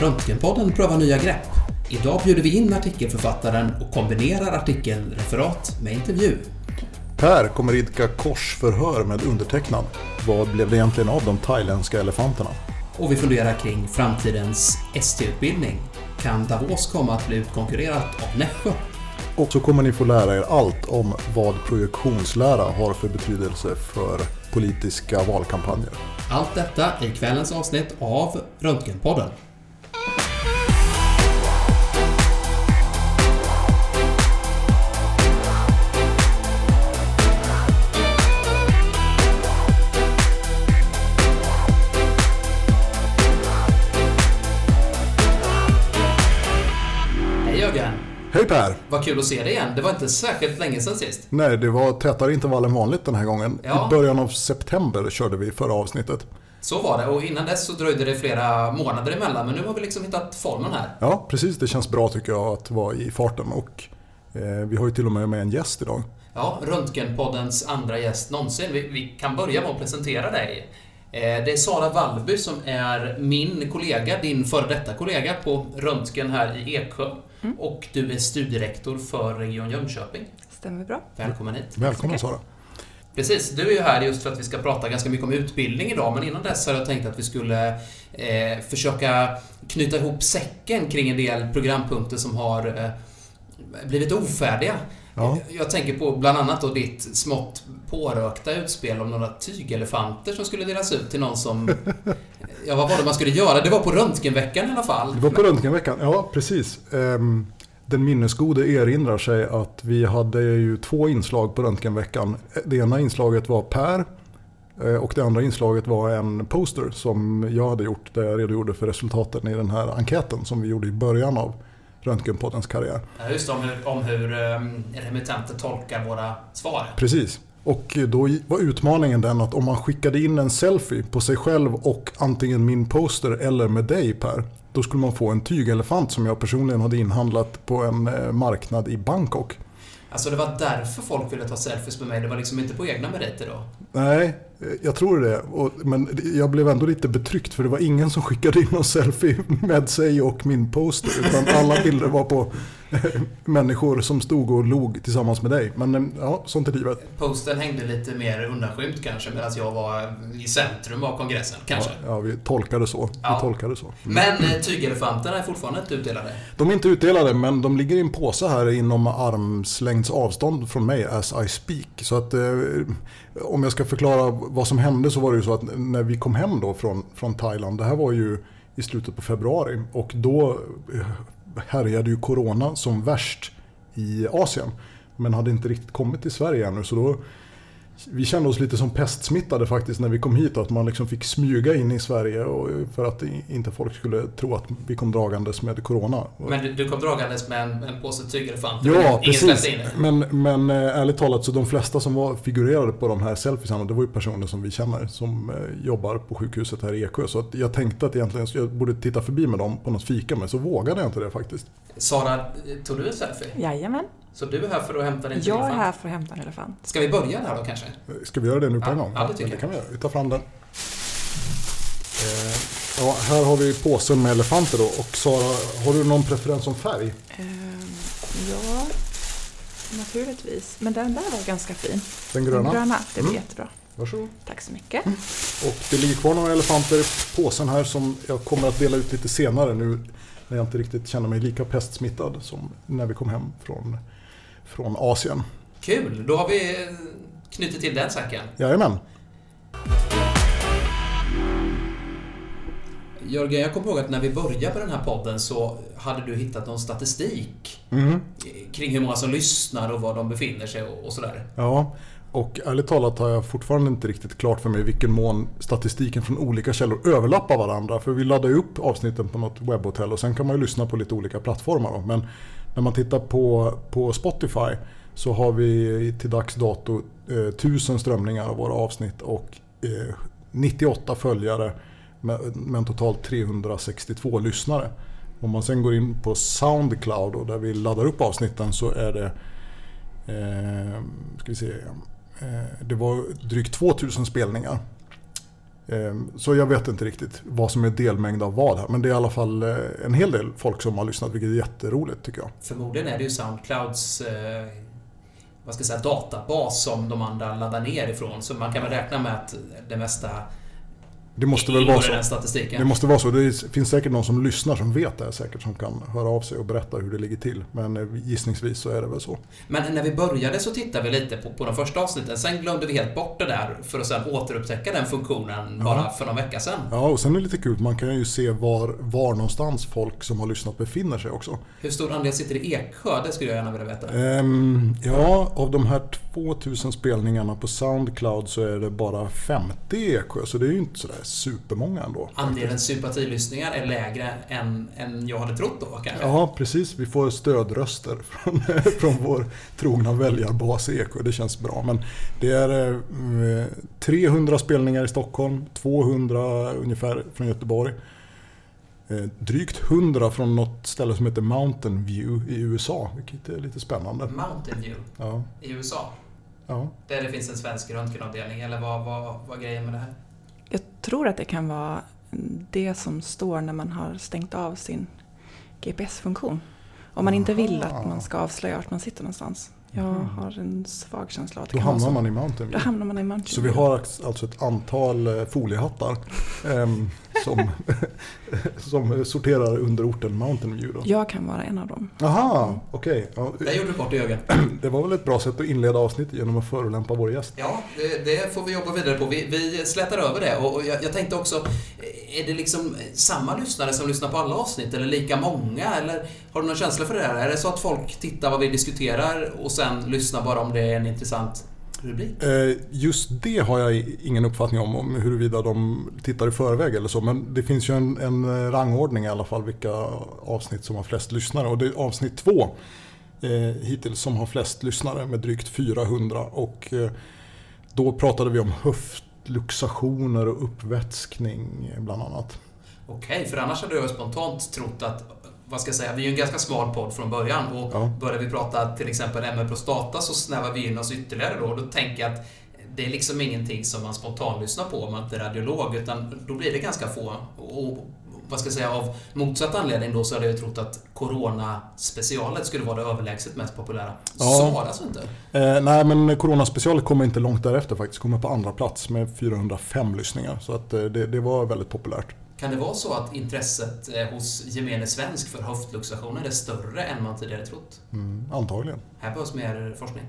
Röntgenpodden prövar nya grepp. Idag bjuder vi in artikelförfattaren och kombinerar artikelreferat med intervju. Per kommer idka korsförhör med undertecknad. Vad blev det egentligen av de thailändska elefanterna? Och vi funderar kring framtidens ST-utbildning. Kan Davos komma att bli utkonkurrerat av Nässjö? Och så kommer ni få lära er allt om vad projektionslära har för betydelse för politiska valkampanjer. Allt detta i kvällens avsnitt av Röntgenpodden. Hej Per! Vad kul att se dig igen. Det var inte särskilt länge sedan sist. Nej, det var tätare intervall än vanligt den här gången. Ja. I början av september körde vi förra avsnittet. Så var det och innan dess så dröjde det flera månader emellan men nu har vi liksom hittat formen här. Ja, precis. Det känns bra tycker jag att vara i farten. Och eh, vi har ju till och med med en gäst idag. Ja, Röntgenpoddens andra gäst någonsin. Vi, vi kan börja med att presentera dig. Eh, Det är Sara Wallby som är min kollega, din före detta kollega på Röntgen här i Eksjö. Och du är studierektor för Region Jönköping. Stämmer bra. Välkommen hit. Välkommen. Sara. Precis, du är ju här just för att vi ska prata ganska mycket om utbildning idag, men innan dess hade jag tänkt att vi skulle eh, försöka knyta ihop säcken kring en del programpunkter som har eh, blivit ofärdiga. Ja. Jag tänker på bland annat då ditt smått pårökta utspel om några tygelefanter som skulle delas ut till någon som... Ja, vad var det man skulle göra? Det var på Röntgenveckan i alla fall. Det var på Röntgenveckan, ja precis. Ehm, Den minnesgode erinrar sig att vi hade ju två inslag på Röntgenveckan. Det ena inslaget var Per eh, och det andra inslaget var en poster som jag hade gjort där jag redogjorde för resultaten i den här enkäten som vi gjorde i början av Röntgenpoddens karriär. Ja, Just om hur, om hur um, remittenter tolkar våra svar. Precis. Och då var utmaningen den att om man skickade in en selfie på sig själv och antingen min poster eller med dig Per, då skulle man få en tygelefant som jag personligen hade inhandlat på en eh, marknad i Bangkok. Alltså det var därför folk ville ta selfies med mig. Det var liksom inte på egna meriter då. Nej, eh, jag tror det. Men jag blev ändå lite betryckt för det var ingen som skickade in någon selfie med sig och min poster. Utan alla bilder var på människor som stod och log tillsammans med dig. Men eh, ja, sånt är livet. Posten hängde lite mer undanskymt kanske medan jag var i centrum av kongressen, kanske. Ja, ja, vi tolkade så. Ja. Vi tolkade så. Men eh, tygelefanterna är fortfarande inte utdelade. De är inte utdelade men de ligger i en påse här inom armslängds avstånd från mig as I speak. Så att eh, om jag ska förklara vad som hände så var det ju så att när vi kom hem då från, från Thailand, det här var ju i slutet på februari och då härjade ju corona som värst i Asien. Men hade inte riktigt kommit till Sverige ännu så då vi kände oss lite som pestsmittade faktiskt när vi kom hit. Att man liksom fick smyga in i Sverige och, för att inte folk skulle tro att vi kom dragandes med corona. Men du, du kom dragandes med en, en påse tygelefanter. Ja, precis. Men, men eh, ärligt talat så de flesta som var figurerade på de här selfiesarna det var ju personer som vi känner som eh, jobbar på sjukhuset här i Eksjö. Så att jag tänkte att egentligen jag borde titta förbi med dem på något fika men så vågade jag inte det faktiskt. Sara, tog du en selfie? Jajamän. Så du är här för att hämta din Jag är här för att hämta en elefant. Ska vi börja där då kanske? Eh, Ska vi göra det nu på Ja, en gång? ja, det tycker men jag. kan vi göra. Vi tar fram den. Eh, Ja, här har vi påsen med elefanter då. Och Sara, har du någon preferens om färg? Ehm, ja, naturligtvis. Men den där var ganska fin. Den gröna? Den gröna, det blir Mm. jättebra. Varsågod. Tack så mycket. Och det ligger kvar några elefanter i påsen här som jag kommer att dela ut lite senare nu när jag inte riktigt känner mig lika pestsmittad som när vi kom hem från, från Asien. Kul! Då har vi knutit till den säcken. Jajamän. Jörgen, jag kommer ihåg att när vi började på den här podden så hade du hittat någon statistik Mhm. kring hur många som lyssnar och var de befinner sig och och sådär. Ja, och ärligt talat har jag fortfarande inte riktigt klart för mig i vilken mån statistiken från olika källor överlappar varandra. För vi laddar ju upp avsnitten på något webbhotell och sen kan man ju lyssna på lite olika plattformar. Då. Men när man tittar på, på Spotify så har vi till dags dato eh, 1000 strömningar av våra avsnitt och eh, 98 följare med, med totalt 362 lyssnare. Om man sen går in på Soundcloud och där vi laddar upp avsnitten så är det eh, ska vi se, eh, det var drygt 2000 spelningar. Ehm, så jag vet inte riktigt vad som är delmängd av vad här. Men det är i alla fall eh, en hel del folk som har lyssnat, vilket är jätteroligt tycker jag. Förmodligen är det ju Soundclouds eh, vad ska jag säga, databas som de andra laddar ner ifrån. Så man kan väl räkna med att det mesta det måste väl vara så. den statistiken. Det måste vara så. Det finns säkert någon som lyssnar som vet det här säkert som kan höra av sig och berätta hur det ligger till. Men eh, gissningsvis så är det väl så. Men när vi började så tittade vi lite på, på de första avsnitten. Sen glömde vi helt bort det där för att sen återupptäcka den funktionen bara för någon vecka sedan. Ja, och sen är det lite kul, man kan ju se var, var någonstans folk som har lyssnat befinner sig också. Hur stor andel sitter i Eksjö? Det skulle jag gärna vilja veta. Ehm, ja, av de här 2000 spelningarna på Soundcloud så är det bara 50 i Eksjö, så det är ju inte sådär supermånga ändå. Andelen sympatilyssningar är lägre än, än jag hade trott då kanske. Ja, precis. Vi får stödröster från, från vår trogna väljarbas Eksjö. Det känns bra. Men det är eh, 300 spelningar i Stockholm, 200 ungefär från Göteborg. Eh, drygt 100 från något ställe som heter Mountain View i USA, vilket är lite spännande. Mountain View Ja, i USA. ja. Där det finns en svensk röntgenavdelning, eller vad, vad, vad är grejen med det här? Jag tror att det kan vara det som står när man har stängt av sin GPS-funktion. Om man inte vill att man ska avslöja vart man sitter någonstans. Jag har en svag känsla av att det Då kan vara hamnar så. man i Mountain Då View. hamnar man i Mountain Så vi View. har alltså ett antal eh, foliehattar ehm, som, som sorterar under orten Mountain View. Då. Jag kan vara en av dem. Aha, okej. Ja, Där gjorde du bort i ögat. det var väl ett bra sätt att inleda avsnittet genom att förolämpa vår gäst. Ja, det, det får vi jobba vidare på. Vi, vi slätar över det. Och och jag, jag tänkte också, är det liksom samma lyssnare som lyssnar på alla avsnitt eller lika många? Eller har du någon känsla för det här? Är det så att folk tittar vad vi diskuterar och sen lyssnar bara om det är en intressant rubrik? Eh, just det har jag ingen uppfattning om, om huruvida de tittar i förväg eller så. Men det finns ju en, en rangordning i alla fall vilka avsnitt som har flest lyssnare. Och det är avsnitt två eh, hittills som har flest lyssnare med drygt 400. Och eh, då pratade vi om höft höftluxationer och uppvätskning bland annat. Okej, för annars hade jag spontant trott att vad ska jag säga, vi är ju en ganska smal podd från början och Ja. börjar vi prata till exempel MR prostata så snävar vi in oss ytterligare då. Då tänker jag att det är liksom ingenting som man spontant lyssnar på om man inte är radiolog utan då blir det ganska få. Och vad ska jag säga, av motsatt anledning då så hade jag trott att Corona-specialet skulle vara det överlägset mest populära. Ja. Så var det alltså inte. Eh, nej, men Corona-specialet kommer inte långt därefter faktiskt. Kommer på andra plats med 405 lyssningar. Så att, eh, det, det var väldigt populärt. Kan det vara så att intresset eh, hos gemene svensk för höftluxationer är större än man tidigare trott? Mm, antagligen. Här behövs mer forskning.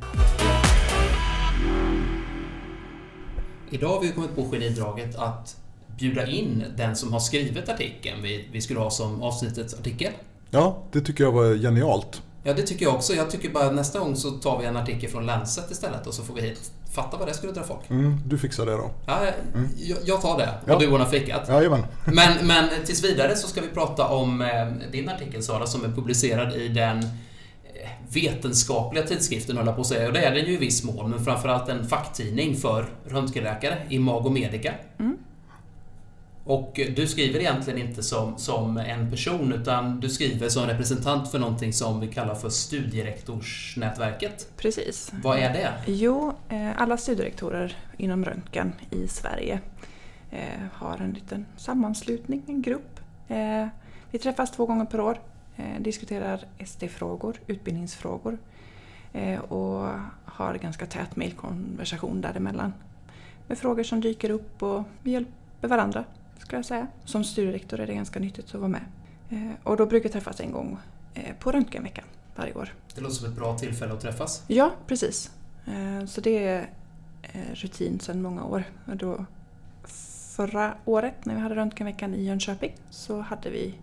Idag har vi kommit på genidraget att bjuda in den som har skrivit artikeln vi, vi skulle ha som avsnittets artikel. Ja, det tycker jag var genialt. Ja, det tycker jag också. Jag tycker bara nästa gång så tar vi en artikel från Lancet istället och så får vi hit. Fatta vad det skulle dra folk. Mm, du fixar det då. Ja, jag, jag tar det. Ja. Och du ordnar fikat. Jajamän. Men, men tills vidare så ska vi prata om eh, din artikel Sara som är publicerad i den eh, vetenskapliga tidskriften höll jag på att säga. Och det är den ju i viss mån, men framförallt en facktidning för röntgenläkare, Imago Medica. Mm. Och du skriver egentligen inte som, som en person, utan du skriver som representant för någonting som vi kallar för studierektorsnätverket. Precis. Vad är det? Jo, eh, alla studierektorer inom röntgen i Sverige eh, har en liten sammanslutning, en grupp. Eh, Vi träffas två gånger per år, diskuterar SD-frågor, utbildningsfrågor och har ganska tät mejlkonversation däremellan. Med frågor som dyker upp och vi hjälper varandra, skulle jag säga. Som studierektor är det ganska nyttigt att vara med. Eh, Och då brukar träffas en gång eh, på röntgenveckan varje år. Det låter som ett bra tillfälle att träffas. Ja, precis. Eh, Så det är rutin sedan många år. Och då, förra året när vi hade röntgenveckan i Jönköping så hade vi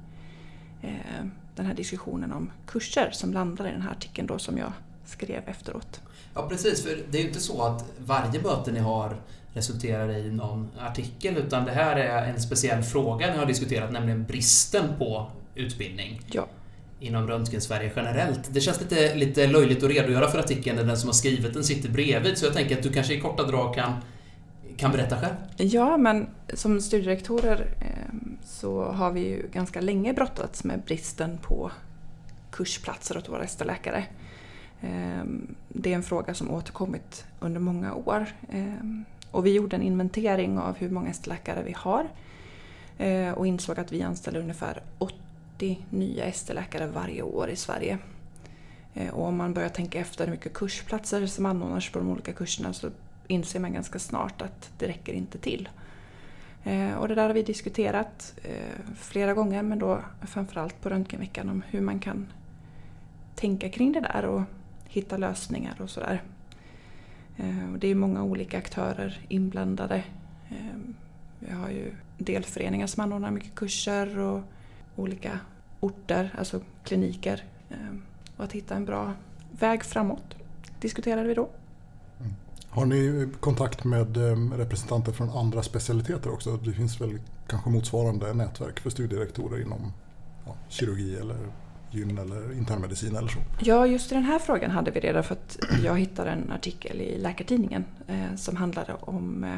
den här diskussionen om kurser som landade i den här artikeln då som jag skrev efteråt. Ja, precis. För det är ju inte så att varje möte ni har resulterar i någon artikel, utan det här är en speciell fråga ni har diskuterat, nämligen bristen på utbildning Ja, inom röntgen-Sverige generellt. Det känns lite, lite löjligt att redogöra för artikeln när den som har skrivit den sitter bredvid, så jag tänker att du kanske i korta drag kan, kan berätta själv. ja men som studierektorer eh, så har vi ju ganska länge brottats med bristen på kursplatser åt våra ST-läkare. Eh, Det är en fråga som återkommit under många år. Och vi gjorde en inventering av hur många ST-läkare vi har eh, och insåg att vi anställer ungefär 80 nya ST-läkare varje år i Sverige. Eh, och om man börjar tänka efter hur mycket kursplatser som anordnas på de olika kurserna så inser man ganska snart att det räcker inte till. Eh, och det där har vi diskuterat flera gånger men då framförallt på röntgenveckan om hur man kan tänka kring det där och hitta lösningar och sådär. Eh, det är många olika aktörer inblandade. Ehm, vi har ju delföreningar som anordnar mycket kurser och olika orter, alltså kliniker ehm, och att hitta en bra väg framåt diskuterade vi då. Mm. Har ni kontakt med ehm, representanter från andra specialiteter också? Det finns väl kanske motsvarande nätverk för studierektorer inom ja, kirurgi eller gyn eller internmedicin eller så? Ja, just i den här frågan hade vi redan för att jag hittade en artikel i Läkartidningen eh, som handlade om eh,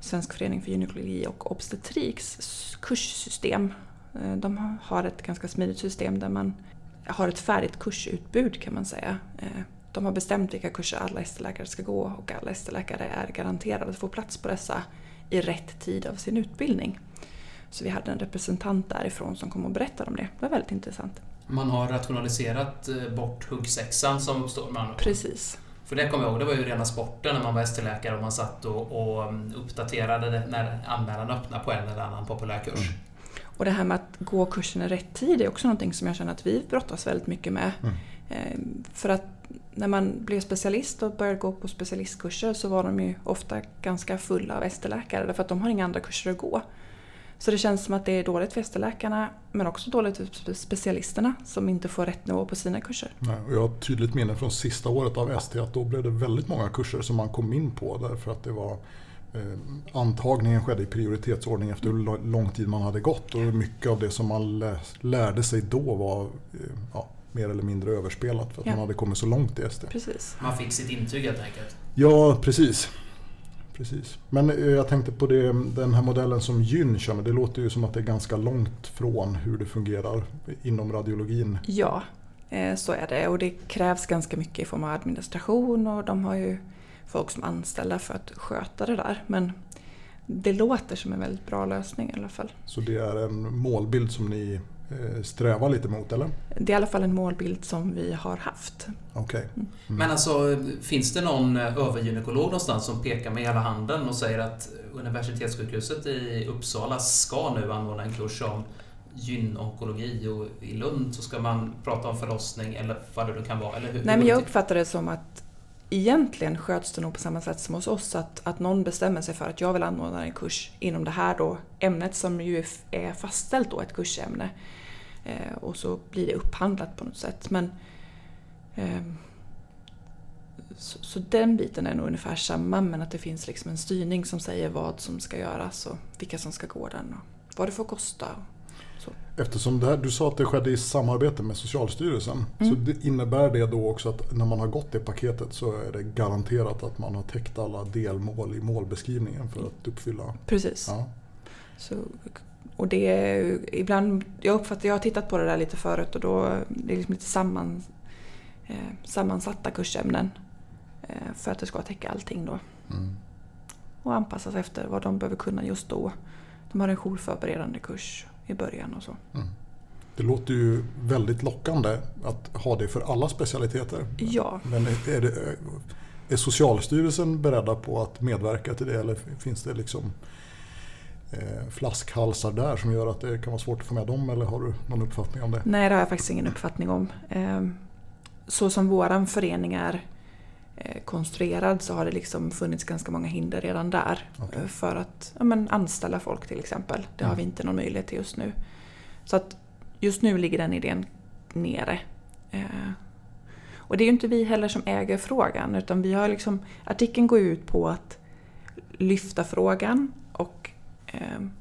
Svensk förening för gynekologi och obstetriks kurssystem. Eh, de har ett ganska smidigt system där man har ett färdigt kursutbud kan man säga. Eh, de har bestämt vilka kurser alla ST-läkare ska gå och alla ST-läkare är garanterade att få plats på dessa i rätt tid av sin utbildning. Så vi hade en representant därifrån som kom och berättade om det. Det var väldigt intressant. Man har rationaliserat eh, bort huggsexan som uppstår med Precis. För det kommer jag ihåg, det var ju rena sporten när man var ST-läkare och man satt och, och mm, uppdaterade när anmälan öppnade på en eller annan populär kurs. Mm. Och det här med att gå kursen i rätt tid är också någonting som jag känner att vi brottas väldigt mycket med. Mm. Ehm, för att när man blev specialist och började gå på specialistkurser så var de ju ofta ganska fulla av ST-läkare därför att de har inga andra kurser att gå. Så det känns som att det är dåligt för ST-läkarna men också dåligt för specialisterna som inte får rätt nivå på sina kurser. Nej, och jag har ett tydligt minne från sista året av ST att då blev det väldigt många kurser som man kom in på därför att det var Eh, antagningen skedde i prioritetsordning efter hur lång tid man hade gått och mycket av det som man lärde sig då var eh, ja, mer eller mindre överspelat för att ja. man hade kommit så långt i SD. Precis. Man fick sitt intyg helt enkelt? Ja, precis. Precis. Men eh, jag tänkte på det, den här modellen som Gyn kör med. Det låter ju som att det är ganska långt från hur det fungerar inom radiologin. Ja, så är det. Och det krävs ganska mycket i form av administration och de har ju folk som anställda för att sköta det där. Men det låter som en väldigt bra lösning i alla fall. Så det är en målbild som ni eh, strävar lite mot eller? Det är i alla fall en målbild som vi har haft. Okay. Mm. Mm. Men alltså, finns det någon eh, övergynekolog någonstans som pekar med hela handen och säger att Universitetssjukhuset i Uppsala ska nu anordna en kurs om gynonkologi och i Lund så ska man prata om förlossning eller vad det nu kan vara? Eller hur, Nej, men jag uppfattar det som att egentligen sköts det nog på samma sätt som hos oss. Att, att någon bestämmer sig för att jag vill anordna en kurs inom det här då, ämnet som ju är fastställt då, ett kursämne. Eh, och så blir det upphandlat på något sätt. Men, eh, så, så, den biten är nog ungefär samma men att det finns liksom en styrning som säger vad som ska göras och vilka som ska gå den och vad det får kosta. Eftersom det här, du sa att det skedde i samarbete med Socialstyrelsen. Mm. Så det innebär det då också att när man har gått det paketet så är det garanterat att man har täckt alla delmål i målbeskrivningen för att uppfylla? Precis. Ja. Så, och det är ibland, jag uppfattar, jag har tittat på det där lite förut och då det är liksom lite samman, eh, sammansatta kursämnen eh, för att det ska täcka allting då. Mm. Och anpassas efter vad de behöver kunna just då. De har en jourförberedande kurs i början och så. Mm. Det låter ju väldigt lockande att ha det för alla specialiteter. Ja. Men är, det, är Socialstyrelsen beredda på att medverka till det eller finns det liksom flaskhalsar där som gör att det kan vara svårt att få med dem eller har du någon uppfattning om det? Nej, det har jag faktiskt ingen uppfattning om. Eh, så som våran förening är eh, konstruerad så har det liksom funnits ganska många hinder redan där. Okay. För att ja, men, anställa folk till exempel. Det mm. har vi inte någon möjlighet till just nu. Så att just nu ligger den idén nere. Eh, och det är ju inte vi heller som äger frågan utan vi har liksom, artikeln går ut på att lyfta frågan och eh,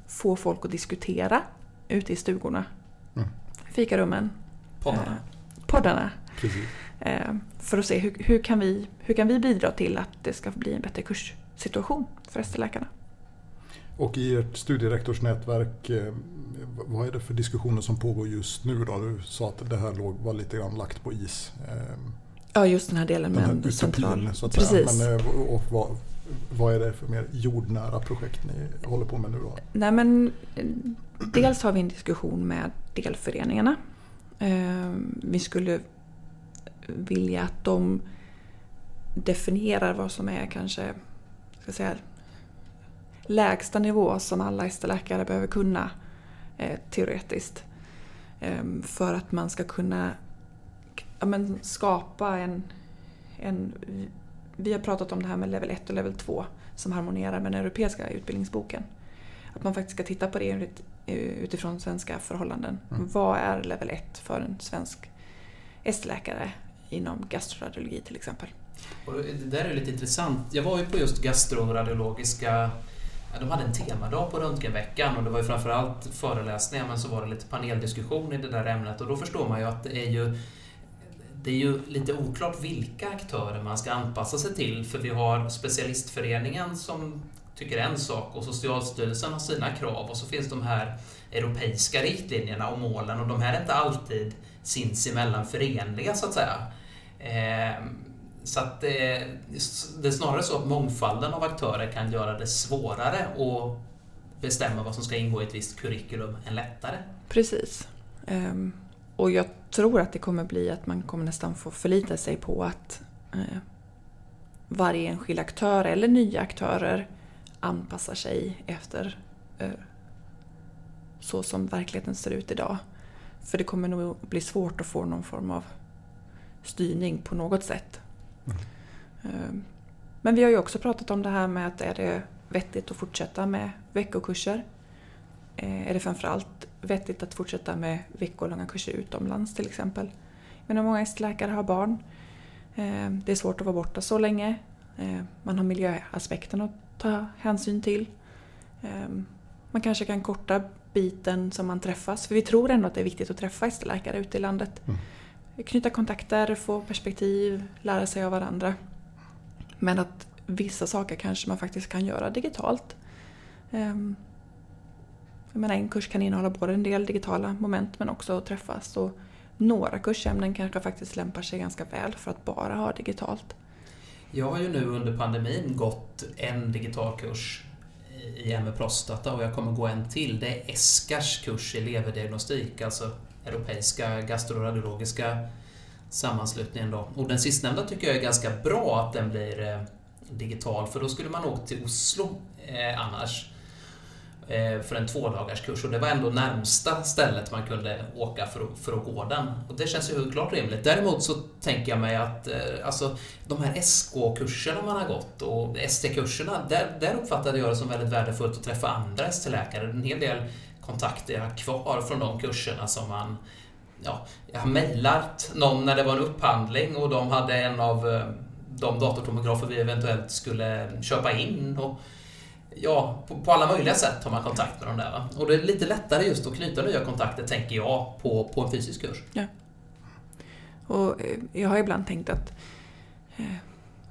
få folk att diskutera ute i stugorna. Mm. Fikarummen. Poddarna. Eh, poddarna. Precis. Eh, för att se hur, hur, kan vi, hur kan vi bidra till att det ska bli en bättre kurssituation för ST-läkarna. Och i ert studierektorsnätverk, eh, vad är det för diskussioner som pågår just nu? Då? Du sa att det här låg, var lite grann lagt på is. Ja, just den här delen med den här en central... Så att Precis. Men, och vad, vad är det för mer jordnära projekt ni håller på med nu då? Nej, men, eh, dels har vi en diskussion med delföreningarna. Eh, vi skulle vilja att de definierar vad som är kanske ska säga, lägsta nivå som alla ST-läkare behöver kunna eh, teoretiskt. Ehm, för att man ska kunna ja, men, skapa en, en... Vi har pratat om det här med level 1 och level 2 som harmonierar med den europeiska utbildningsboken. Att man faktiskt ska titta på det utifrån svenska förhållanden. Mm. Vad är level 1 för en svensk ST-läkare inom gastroradiologi till exempel? Och det där är lite intressant. Jag var ju på just gastroradiologiska de hade en temadag på Röntgenveckan och det var ju framförallt föreläsningar men så var det lite paneldiskussion i det där ämnet och då förstår man ju att det är ju det är ju lite oklart vilka aktörer man ska anpassa sig till för vi har specialistföreningen som tycker en sak och Socialstyrelsen har sina krav och så finns de här europeiska riktlinjerna och målen och de här är inte alltid sinsemellan förenliga så att säga. Eh, så att det, det är snarare så att mångfalden av aktörer kan göra det svårare att bestämma vad som ska ingå i ett visst curriculum än lättare. Precis. Um, och jag tror att det kommer bli att man kommer nästan få förlita sig på att uh, varje enskild aktör eller nya aktörer anpassar sig efter uh, så som verkligheten ser ut idag. För det kommer nog bli svårt att få någon form av styrning på något sätt. Mm. Men vi har ju också pratat om det här med att är det vettigt att fortsätta med veckokurser? Eh, är det framförallt vettigt att fortsätta med veckolånga kurser utomlands till exempel? Men många läkare har barn. Eh, det är svårt att vara borta så länge. Man har miljöaspekten att ta hänsyn till. Man kanske kan korta biten som man träffas. För vi tror ändå att det är viktigt att träffa ST-läkare ute i landet. Mm knyta kontakter, få perspektiv, lära sig av varandra. Men att vissa saker kanske man faktiskt kan göra digitalt. Jag menar, en kurs kan innehålla både en del digitala moment men också att träffas. Och några kursämnen kanske faktiskt lämpar sig ganska väl för att bara ha digitalt. Jag har ju nu under pandemin gått en digital kurs i ME prostata och jag kommer gå en till. Det är Eskars kurs i leverdiagnostik, alltså Europeiska gastroradiologiska sammanslutningen. Då. Och den sistnämnda tycker jag är ganska bra att den blir eh, digital, för då skulle man åkt till Oslo eh, annars eh, Eh, för en tvådagarskurs och det var ändå närmsta stället man kunde åka för att, för att gå den. Och det känns ju klart rimligt. Däremot så tänker jag mig att eh, alltså, de här SK-kurserna man har gått och ST-kurserna, där, där uppfattade jag det som väldigt värdefullt att träffa andra ST-läkare. En hel del kontakter jag har kvar från de kurserna som man ja, jag har mejlat någon när det var en upphandling och de hade en av eh, de datortomografer vi eventuellt skulle köpa in. Och, ja, på, på, alla möjliga sätt har man kontakt med dem där. Va? Och det är lite lättare just att knyta nya kontakter, tänker jag, på, på en fysisk kurs. Ja. Och eh, jag har ibland tänkt att eh,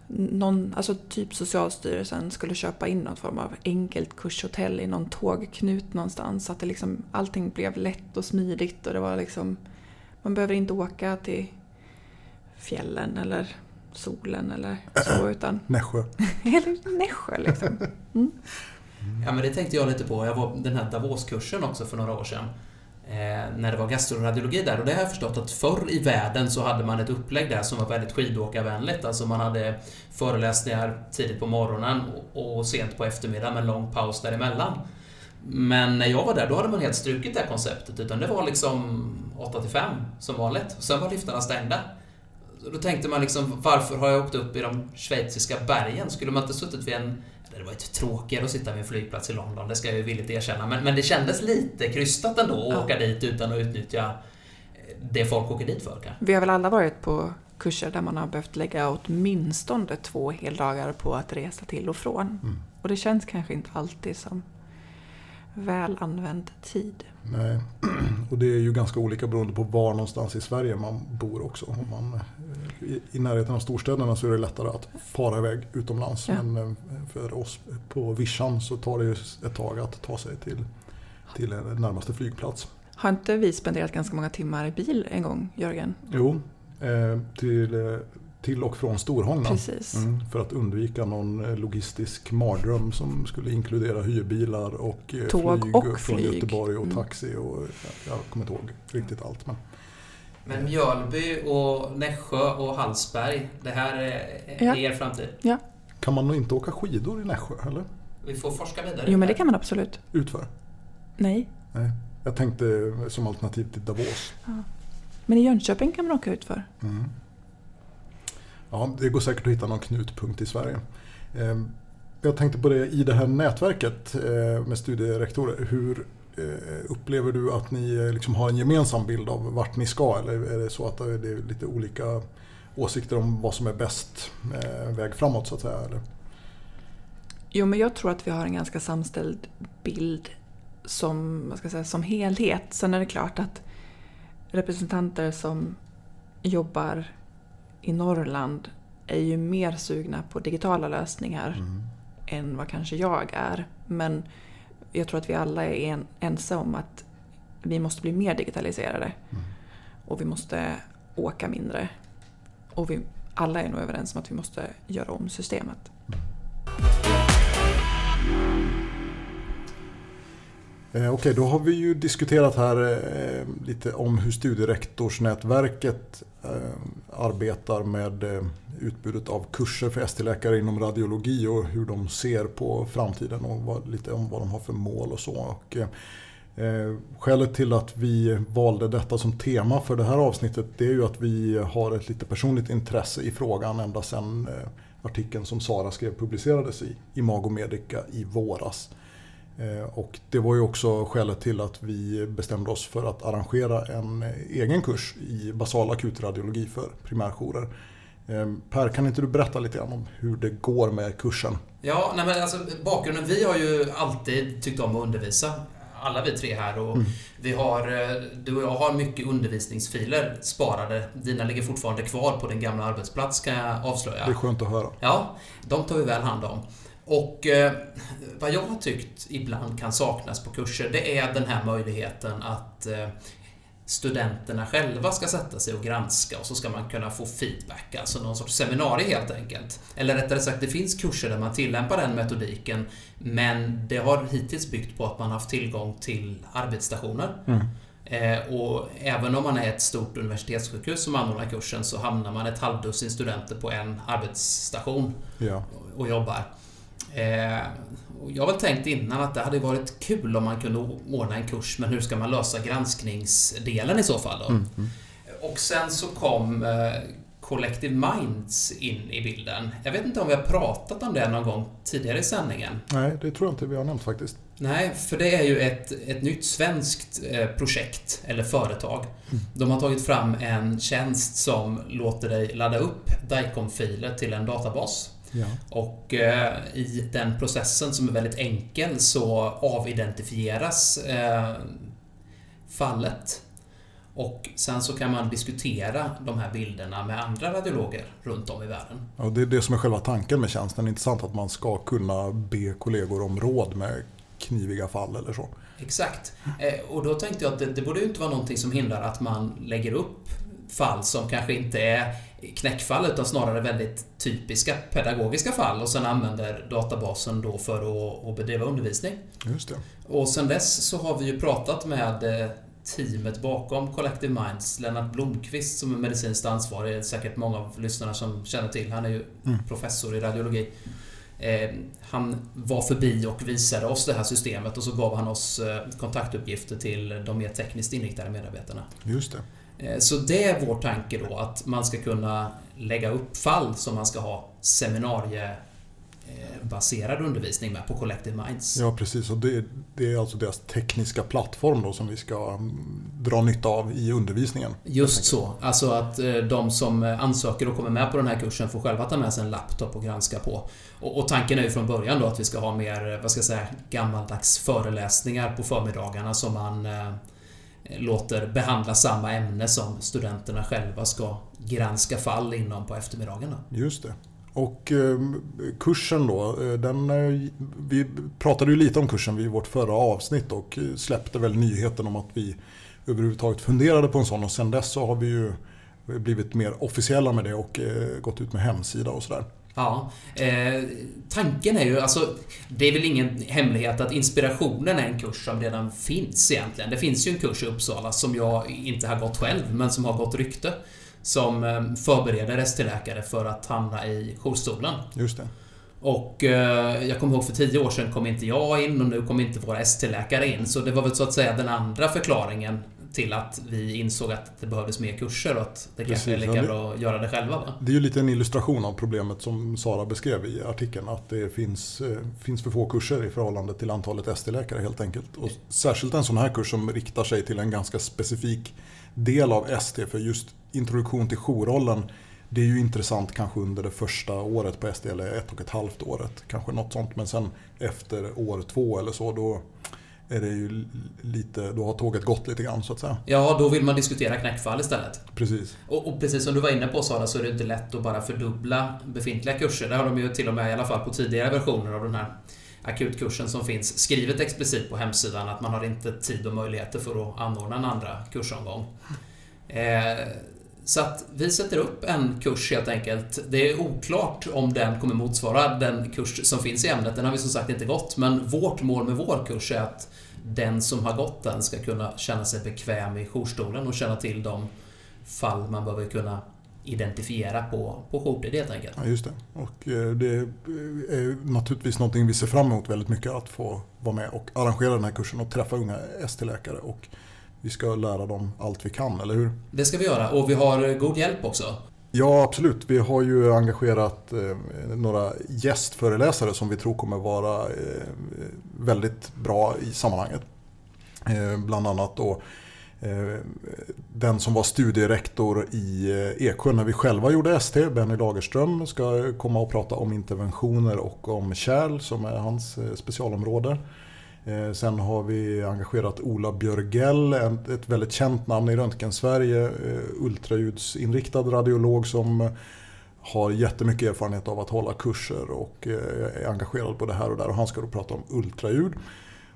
någon, alltså typ Socialstyrelsen skulle köpa in någon form av enkelt kurshotell i någon tågknut någonstans. Så att det liksom, allting blev lätt och smidigt och det var liksom... Man behöver inte åka till fjällen eller solen eller så utan... Nässjö. eller Nässjö liksom. Mm. Ja men det tänkte jag lite på. Jag var den här Davos-kursen också för några år sedan eh, när det var gastroradiologi där. Och det har jag förstått att förr i världen så hade man ett upplägg där som var väldigt skidåkarvänligt. Alltså man hade föreläsningar tidigt på morgonen och, och sent på eftermiddagen med en lång paus däremellan. Men när jag var där, då hade man helt strukit det här konceptet. Utan det var liksom 8 till 5 som vanligt. Sen var liftarna stängda. Då tänkte man liksom, varför har jag åkt upp i de schweiziska bergen? Skulle man inte suttit vid en det var inte tråkigare att sitta vid en flygplats i London, det ska jag ju villigt erkänna. Men, men det kändes lite krystat ändå att ja. åka dit utan att utnyttja det folk åker dit för. Kanske. Vi har väl alla varit på kurser där man har behövt lägga åtminstone två heldagar på att resa till och från. Mm. Och det känns kanske inte alltid som väl använd tid. Nej, och det är ju ganska olika beroende på var någonstans i Sverige man bor också. Om man, eh, i, I närheten av storstäderna så är det lättare att fara iväg utomlands. Ja. Men eh, för oss på Vischan så tar det ju ett tag att ta sig till, till närmaste flygplats. Har inte vi spenderat ganska många timmar i bil en gång, Jörgen? Jo, eh, till till och från Storholma. Precis. Mm, för att undvika någon eh, logistisk mardröm som skulle inkludera hyrbilar och eh, Tåg flyg och från flyg. Göteborg och Mm. taxi. Och, ja, jag kommer inte ihåg riktigt allt. Men Men Mjölby och Nässjö och Hallsberg, det här är, är Ja. er framtid. kan man nog inte åka skidor i Nässjö? Eller? Vi får forska vidare. Jo, men det kan man absolut. Utför? Nej. Nej. Jag tänkte som alternativ till Davos. Men i Jönköping kan man åka ut för. Mm. Ja, det går säkert att hitta någon knutpunkt i Sverige. Ehm, jag tänkte på det i det här nätverket eh, med studierektorer. Hur eh, upplever du att ni eh, liksom har en gemensam bild av vart ni ska? Eller är det så att det är lite olika åsikter om vad som är bäst väg framåt så att säga? Eller? Jo, men jag tror att vi har en ganska samställd bild som, vad ska jag säga, som helhet. Sen är det klart att representanter som jobbar i Norrland är ju mer sugna på digitala lösningar Mm. än vad kanske jag är. Men jag tror att vi alla är en, ense om att vi måste bli mer digitaliserade. Mm. Och vi måste åka mindre. Och vi alla är nog överens om att vi måste göra om systemet. Eh, okej, då har vi ju diskuterat här eh, lite om hur studierektorsnätverket eh, arbetar med utbudet av kurser för ST-läkare inom radiologi och hur de ser på framtiden och vad, lite om vad de har för mål och så. Och, eh, skälet till att vi valde detta som tema för det här avsnittet det är ju att vi har ett lite personligt intresse i frågan ända sedan artikeln som Sara skrev publicerades i Imago Medica i våras. Eh, Och det var ju också skälet till att vi bestämde oss för att arrangera en egen kurs i basal akutradiologi för primärjourer. Eh, Per, kan inte du berätta lite grann om hur det går med kursen? Ja, nej men alltså bakgrunden. Vi har ju alltid tyckt om att undervisa. Alla vi tre här och vi har, eh, du och jag har mycket undervisningsfiler sparade. Dina ligger fortfarande kvar på din gamla arbetsplats kan jag avslöja. Det är skönt att höra. Ja, de tar vi väl hand om. Och eh, vad jag har tyckt ibland kan saknas på kurser, det är den här möjligheten att eh, studenterna själva ska sätta sig och granska och så ska man kunna få feedback, alltså någon sorts seminarium helt enkelt. Eller rättare sagt, det finns kurser där man tillämpar den metodiken, men det har hittills byggt på att man haft tillgång till arbetsstationer. Eh, och även om man är ett stort universitetssjukhus som anordnar kursen så hamnar man ett halvdussin studenter på en arbetsstation Ja. och jobbar. Eh, jag har väl tänkt innan att det hade varit kul om man kunde ordna en kurs, men hur ska man lösa granskningsdelen i så fall då? Mm, mm. Och sen så kom eh, Collective Minds in i bilden. Jag vet inte om vi har pratat om det någon gång tidigare i sändningen. Nej, det tror jag inte vi har nämnt faktiskt. Nej, för det är ju ett, ett nytt svenskt eh, projekt, eller företag. De har tagit fram en tjänst som låter dig ladda upp DICOM-filer till en databas. Ja. Och eh, i den processen som är väldigt enkel så avidentifieras eh, fallet. Och sen så kan man diskutera de här bilderna med andra radiologer runt om i världen. Ja, det är det som är själva tanken med tjänsten. Det är inte sant att man ska kunna be kollegor om råd med kniviga fall eller så. Exakt. Eh, och då tänkte jag att det, det borde inte vara någonting som hindrar att man lägger upp fall som kanske inte är knäckfall utan snarare väldigt typiska pedagogiska fall och sen använder databasen då för att, att bedriva undervisning. Just det. Och sen dess så har vi ju pratat med eh, teamet bakom Collective Minds, Lennart Blomqvist som är medicinskt ansvarig, det är säkert många av lyssnarna som känner till. Han är ju Mm. professor i radiologi. Eh, han var förbi och visade oss det här systemet och så gav han oss eh, kontaktuppgifter till de mer tekniskt inriktade medarbetarna. Just det. Eh, Så det är vår tanke då, att man ska kunna lägga upp fall som man ska ha seminariebaserad undervisning med på Collective Minds. Ja, precis. Och det, det är alltså deras tekniska plattform då som vi ska mm, dra nytta av i undervisningen. Just så. Alltså att eh, de som eh, ansöker och kommer med på den här kursen får själva ta med sig en laptop och granska på. Och, och tanken är ju från början då att vi ska ha mer, eh, vad ska jag säga, gammaldags föreläsningar på förmiddagarna som man eh, Eh, låter behandla samma ämne som studenterna själva ska granska fall inom på eftermiddagarna. Just det. Och eh, kursen då, eh, den, eh, vi pratade ju lite om kursen vid vårt förra avsnitt och eh, släppte väl nyheten om att vi överhuvudtaget funderade på en sån och sen dess så har vi ju blivit mer officiella med det och eh, gått ut med hemsida och sådär. Ja, eh, tanken är ju, alltså det är väl ingen hemlighet att inspirationen är en kurs som redan finns egentligen. Det finns ju en kurs i Uppsala som jag inte har gått själv, men som har gått rykte. Som eh, förbereder ST-läkare för att hamna i jourstolen. Just det. Och eh, jag kommer ihåg för tio år sedan kom inte jag in och nu kom inte våra ST-läkare in. Så det var väl så att säga den andra förklaringen till att vi insåg att det behövdes mer kurser och att det kanske är Precis, lika bra att göra det själva. Va? Det är ju lite en illustration av problemet som Sara beskrev i artikeln. Att det finns, eh, finns för få kurser i förhållande till antalet ST-läkare helt enkelt. Och särskilt en sån här kurs som riktar sig till en ganska specifik del av ST. För just introduktion till jourrollen det är ju intressant kanske under det första året på ST eller ett och ett halvt året. Kanske något sånt. Men sen efter år två eller så då är det ju lite, då har tåget gått lite grann så att säga. Ja, då vill man diskutera knäckfall istället. Precis. Och, och precis som du var inne på Sara, så är det inte lätt att bara fördubbla befintliga kurser. Det har de ju till och med, i alla fall på tidigare versioner av den här akutkursen som finns, skrivit explicit på hemsidan att man har inte tid och möjligheter för att anordna en andra kursomgång. Eh, så att vi sätter upp en kurs helt enkelt. Det är oklart om den kommer motsvara den kurs som finns i ämnet. Den har vi som sagt inte gått, men vårt mål med vår kurs är att den som har gått den ska kunna känna sig bekväm i jourstolen och känna till de fall man behöver kunna identifiera på, på jourtid helt enkelt. Ja, just det. Och eh, det är eh, naturligtvis någonting vi ser fram emot väldigt mycket att få vara med och arrangera den här kursen och träffa unga ST-läkare. Och vi ska lära dem allt vi kan, eller hur? Det ska vi göra och vi har god hjälp också. Ja, absolut. Vi har ju engagerat eh, några gästföreläsare som vi tror kommer vara eh, väldigt bra i sammanhanget. Eh, bland annat då den som var studierektor i Eksjö när vi själva gjorde ST, Benny Lagerström, ska komma och prata om interventioner och om kärl som är hans specialområde. Eh, sen har vi engagerat Ola Björgell, ett väldigt känt namn i Röntgen-Sverige, eh, ultraljudsinriktad radiolog som har jättemycket erfarenhet av att hålla kurser och eh, är engagerad både här och där. Och han ska då prata om ultraljud.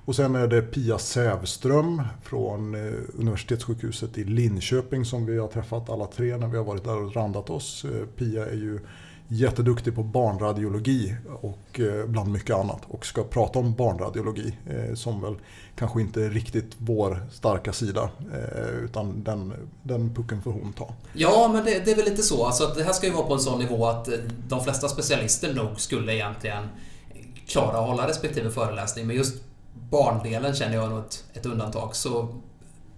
Och sen är det Pia Sävström från Universitetssjukhuset i Linköping som vi har träffat alla tre när vi har varit där och randat oss. Pia är ju jätteduktig på barnradiologi och eh, bland mycket annat och ska prata om barnradiologi eh, som väl kanske inte är riktigt vår starka sida eh, utan den, den pucken får hon ta. Ja, men det, det är väl lite så. Alltså det här ska ju vara på en sån nivå att de flesta specialister nog skulle egentligen klara att hålla respektive föreläsning. Men just barndelen känner jag nog ett, ett undantag. Så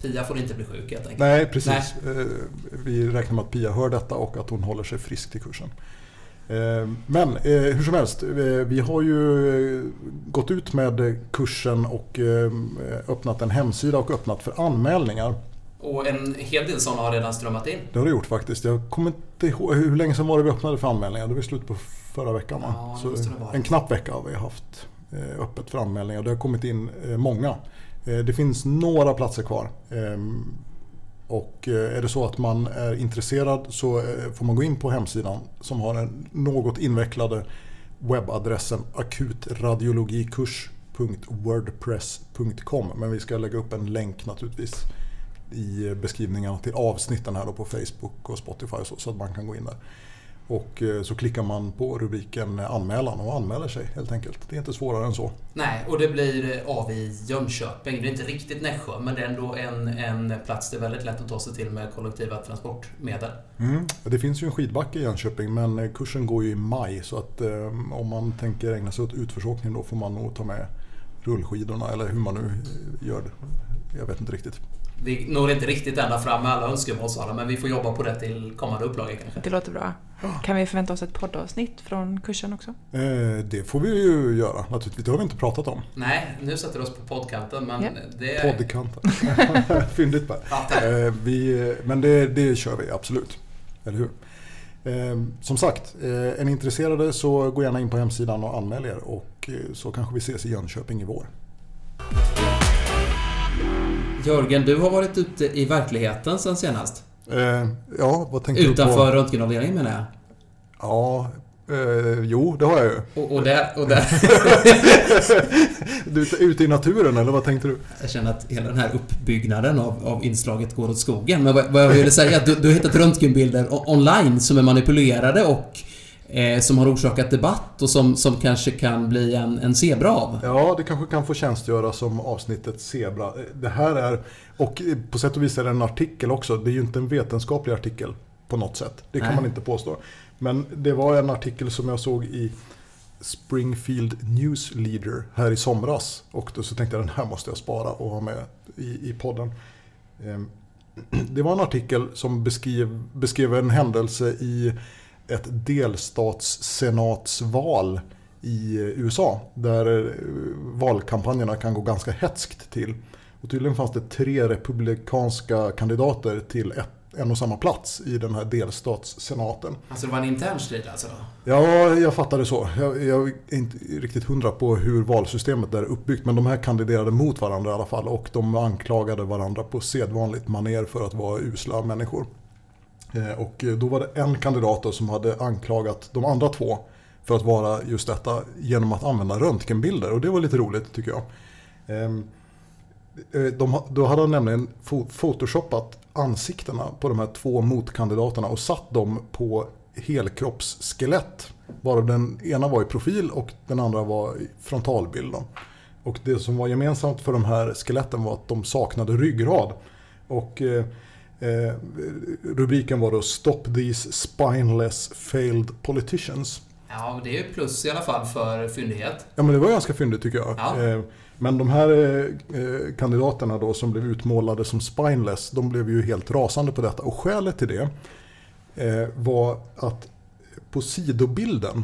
Pia får inte bli sjuk helt enkelt. Nej, precis. Eh, Vi räknar med att Pia hör detta och att hon håller sig frisk till kursen. Eh, Men eh, hur som helst, eh, vi har ju gått ut med kursen och öppnat en hemsida och öppnat för anmälningar. Och en hel del sådana har redan strömmat in. Det har det gjort faktiskt. Jag kommer inte ihåg, hur länge sedan var det vi öppnade för anmälningar? Det var i slutet på förra veckan va? Ja, Så en knapp vecka har vi haft öppet för anmälningar. Det har kommit in många. Det finns några platser kvar. Och eh, är det så att man är intresserad så eh, får man gå in på hemsidan som har den något invecklade webbadressen akutradiologikurs.wordpress.com Men vi ska lägga upp en länk naturligtvis i eh, beskrivningarna till avsnitten här då på Facebook och Spotify och så, så att man kan gå in där. Och eh, så klickar man på rubriken anmälan och anmäler sig helt enkelt. Det är inte svårare än så. Nej, och det blir av i Jönköping. Det är inte riktigt Nässjö, men det är ändå en, en plats det är väldigt lätt att ta sig till med kollektiva transportmedel. Mm. Det finns ju en skidbacke i Jönköping men eh, kursen går ju i maj så att eh, om man tänker ägna sig åt utförsåkning då får man nog ta med rullskidorna eller hur man nu eh, gör det. Jag vet inte riktigt. Vi når inte riktigt ända fram med alla önskemål Sara, men vi får jobba på det till kommande upplagor kanske. Det låter bra. Kan vi förvänta oss ett poddavsnitt från kursen också? Eh, Det får vi ju göra naturligtvis. Det har vi inte pratat om. Nej, nu sätter vi oss på poddkanten, men Ja. det är... Poddkanten. Fyndigt bara. Ja. Eh, vi, men det, det kör vi absolut. Eller hur? Eh, som sagt, eh, är ni intresserade så gå gärna in på hemsidan och anmäl er och eh, så kanske vi ses i Jönköping i vår. Jörgen, du har varit ute i verkligheten sen senast. Eh, ja, vad tänkte du på? Utanför röntgenavdelningen menar jag. Ja, Eh, jo, det har jag ju. Och, och där, och där. du är ute i naturen eller vad tänkte du? Jag känner att hela den här uppbyggnaden av, av inslaget går åt skogen. Men vad, vad jag ville säga du, du har hittat röntgenbilder online som är manipulerade och eh, som har orsakat debatt och som, som kanske kan bli en, en zebra av. Ja, det kanske kan få tjänstgöra som avsnittet zebra. Det här är, och på sätt och vis är det en artikel också. Det är ju inte en vetenskaplig artikel på något sätt. Det kan Nej. man inte påstå. Men det var en artikel som jag såg i Springfield News Leader här i somras. Och då så tänkte jag den här måste jag spara och ha med i, i podden. Ehm, Det var en artikel som beskrev, beskrev en händelse i ett delstatssenatsval i USA. Där eh, valkampanjerna kan gå ganska hetskt till. Och tydligen fanns det tre republikanska kandidater till ett, en och samma plats i den här delstatssenaten. Alltså det var en intern strid alltså? Ja, jag fattar det så. Jag, jag är inte riktigt hundra på hur valsystemet där är uppbyggt. Men de här kandiderade mot varandra i alla fall. Och de anklagade varandra på sedvanligt maner för att vara usla människor. Eh, och eh, då var det en kandidat som hade anklagat de andra två för att vara just detta genom att använda röntgenbilder. Och det var lite roligt tycker jag. Ehm, eh, de, då hade han nämligen photoshopat photoshoppat ansiktena på de här två motkandidaterna och satt dem på helkroppsskelett. Bara den ena var i profil och den andra var i frontalbild. Och det som var gemensamt för de här skeletten var att de saknade ryggrad. Och eh, rubriken var då Stop these spineless failed politicians. Ja, det är ju plus i alla fall för fyndighet. Ja men det var ganska fyndigt tycker jag. Ja. Eh, Men de här eh, eh, kandidaterna då som blev utmålade som spineless, de blev ju helt rasande på detta. Och skälet till det var att på sidobilden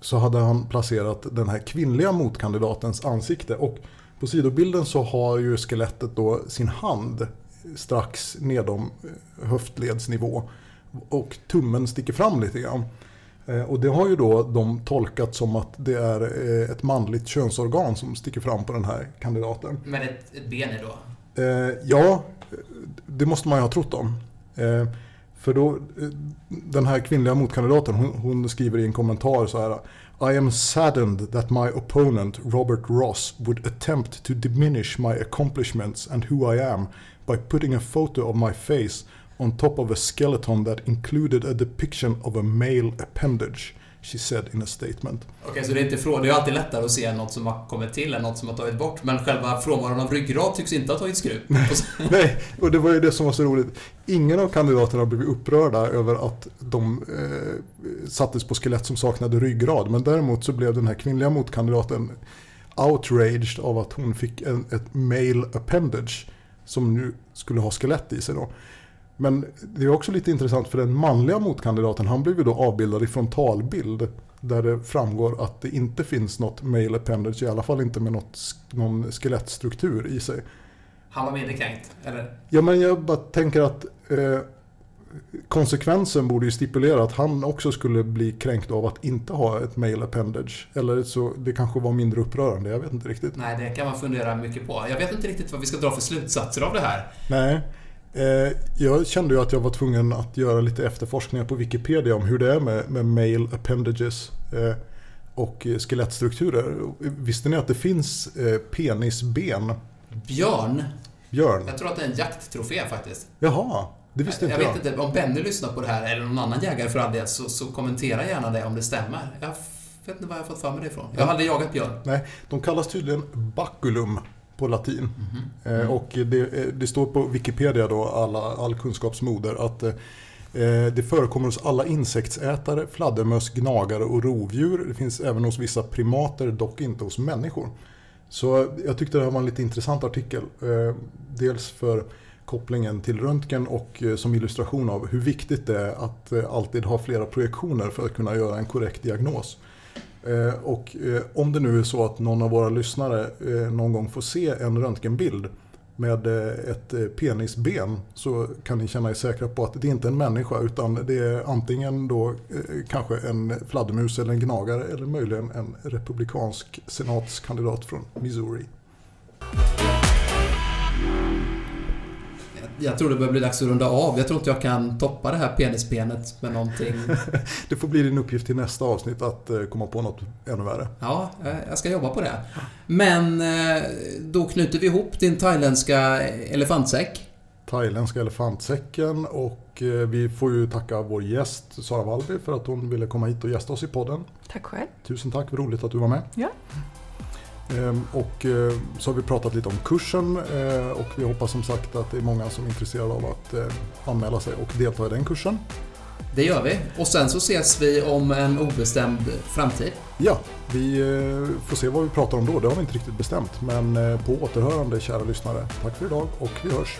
så hade han placerat den här kvinnliga motkandidatens ansikte. Och på sidobilden så har ju skelettet då sin hand strax nedom eh, höftledsnivå. Och tummen sticker fram lite grann. Eh, Och det har ju då de tolkat som att det är eh, ett manligt könsorgan som sticker fram på den här kandidaten. Men ett, ett ben är då? Ja, det måste man ju ha trott om. För då, den här kvinnliga motkandidaten, hon, hon skriver i en kommentar så här. I am saddened that my opponent Robert Ross would attempt to diminish my accomplishments and who I am by putting a photo of my face on top of a skeleton that included a depiction of a male appendage, she said in a statement. Okej, så det är inte frå- Det är alltid lättare att se något som har kommit till än något som har tagits bort. Men själva frånvaron av ryggrad tycks inte ha tagits skruv. Nej, och det var ju det som var så roligt. Ingen av kandidaterna blev upprörda över att de eh, sattes på skelett som saknade ryggrad. Men däremot så blev den här kvinnliga motkandidaten outraged av att hon fick en, ett male appendage som nu skulle ha skelett i sig då. Men det är också lite intressant för den manliga motkandidaten, han blev ju då avbildad i frontalbild. Där det framgår att det inte finns något male appendage, i alla fall inte med något, någon skelettstruktur i sig. Han var mindre kränkt, eller? Ja, men jag bara tänker att eh, konsekvensen borde ju stipulera att han också skulle bli kränkt av att inte ha ett male appendage. Eller så det kanske var mindre upprörande, jag vet inte riktigt. Nej, det kan man fundera mycket på. Jag vet inte riktigt vad vi ska dra för slutsatser av det här. Nej. Eh, jag kände ju att jag var tvungen att göra lite efterforskningar på Wikipedia om hur det är med, med male appendages eh, och skelettstrukturer. Visste ni att det finns eh, penisben? Björn. Björn? Jag tror att det är en jakttrofé faktiskt. Jaha, det visste jag inte jag. vet inte, om Benny lyssnar på det här, eller någon annan jägare för all del, så, så kommentera gärna det om det stämmer. Jag vet inte var jag har fått för mig det ifrån. Jag har aldrig jagat björn. Nej, de kallas tydligen baculum på latin. Eh, och det, eh, det står på Wikipedia då, alla, all kunskapsmoder, att eh, det förekommer hos alla insektsätare, fladdermöss, gnagare och rovdjur. Det finns även hos vissa primater, dock inte hos människor. Så jag tyckte det här var en lite intressant artikel. Eh, dels för kopplingen till röntgen och eh, som illustration av hur viktigt det är att eh, alltid ha flera projektioner för att kunna göra en korrekt diagnos. Eh, och eh, om det nu är så att någon av våra lyssnare eh, någon gång får se en röntgenbild med ett penisben så kan ni känna er säkra på att det inte är en människa utan det är antingen då kanske en fladdermus eller en gnagare eller möjligen en republikansk senatskandidat från Missouri jag tror det börjar bli dags att runda av. Jag tror inte jag kan toppa det här penisbenet med någonting. det får bli din uppgift till nästa avsnitt att eh, komma på något ännu värre. Ja, eh, jag ska jobba på det. Men eh, då knyter vi ihop din thailändska elefantsäck. Thailändska elefantsäcken och vi får ju tacka vår gäst Sara Wallby för att hon ville komma hit och gästa oss i podden. Tack själv. Tusen tack, roligt att du var med. Ja. Ehm, och eh, så har vi pratat lite om kursen eh, och vi hoppas som sagt att det är många som är intresserade av att eh, anmäla sig och delta i den kursen. Det gör vi. Och sen så ses vi om en obestämd framtid. Ja, vi får se vad vi pratar om då. Det har vi inte riktigt bestämt. Men på återhörande kära lyssnare. Tack för idag och vi hörs.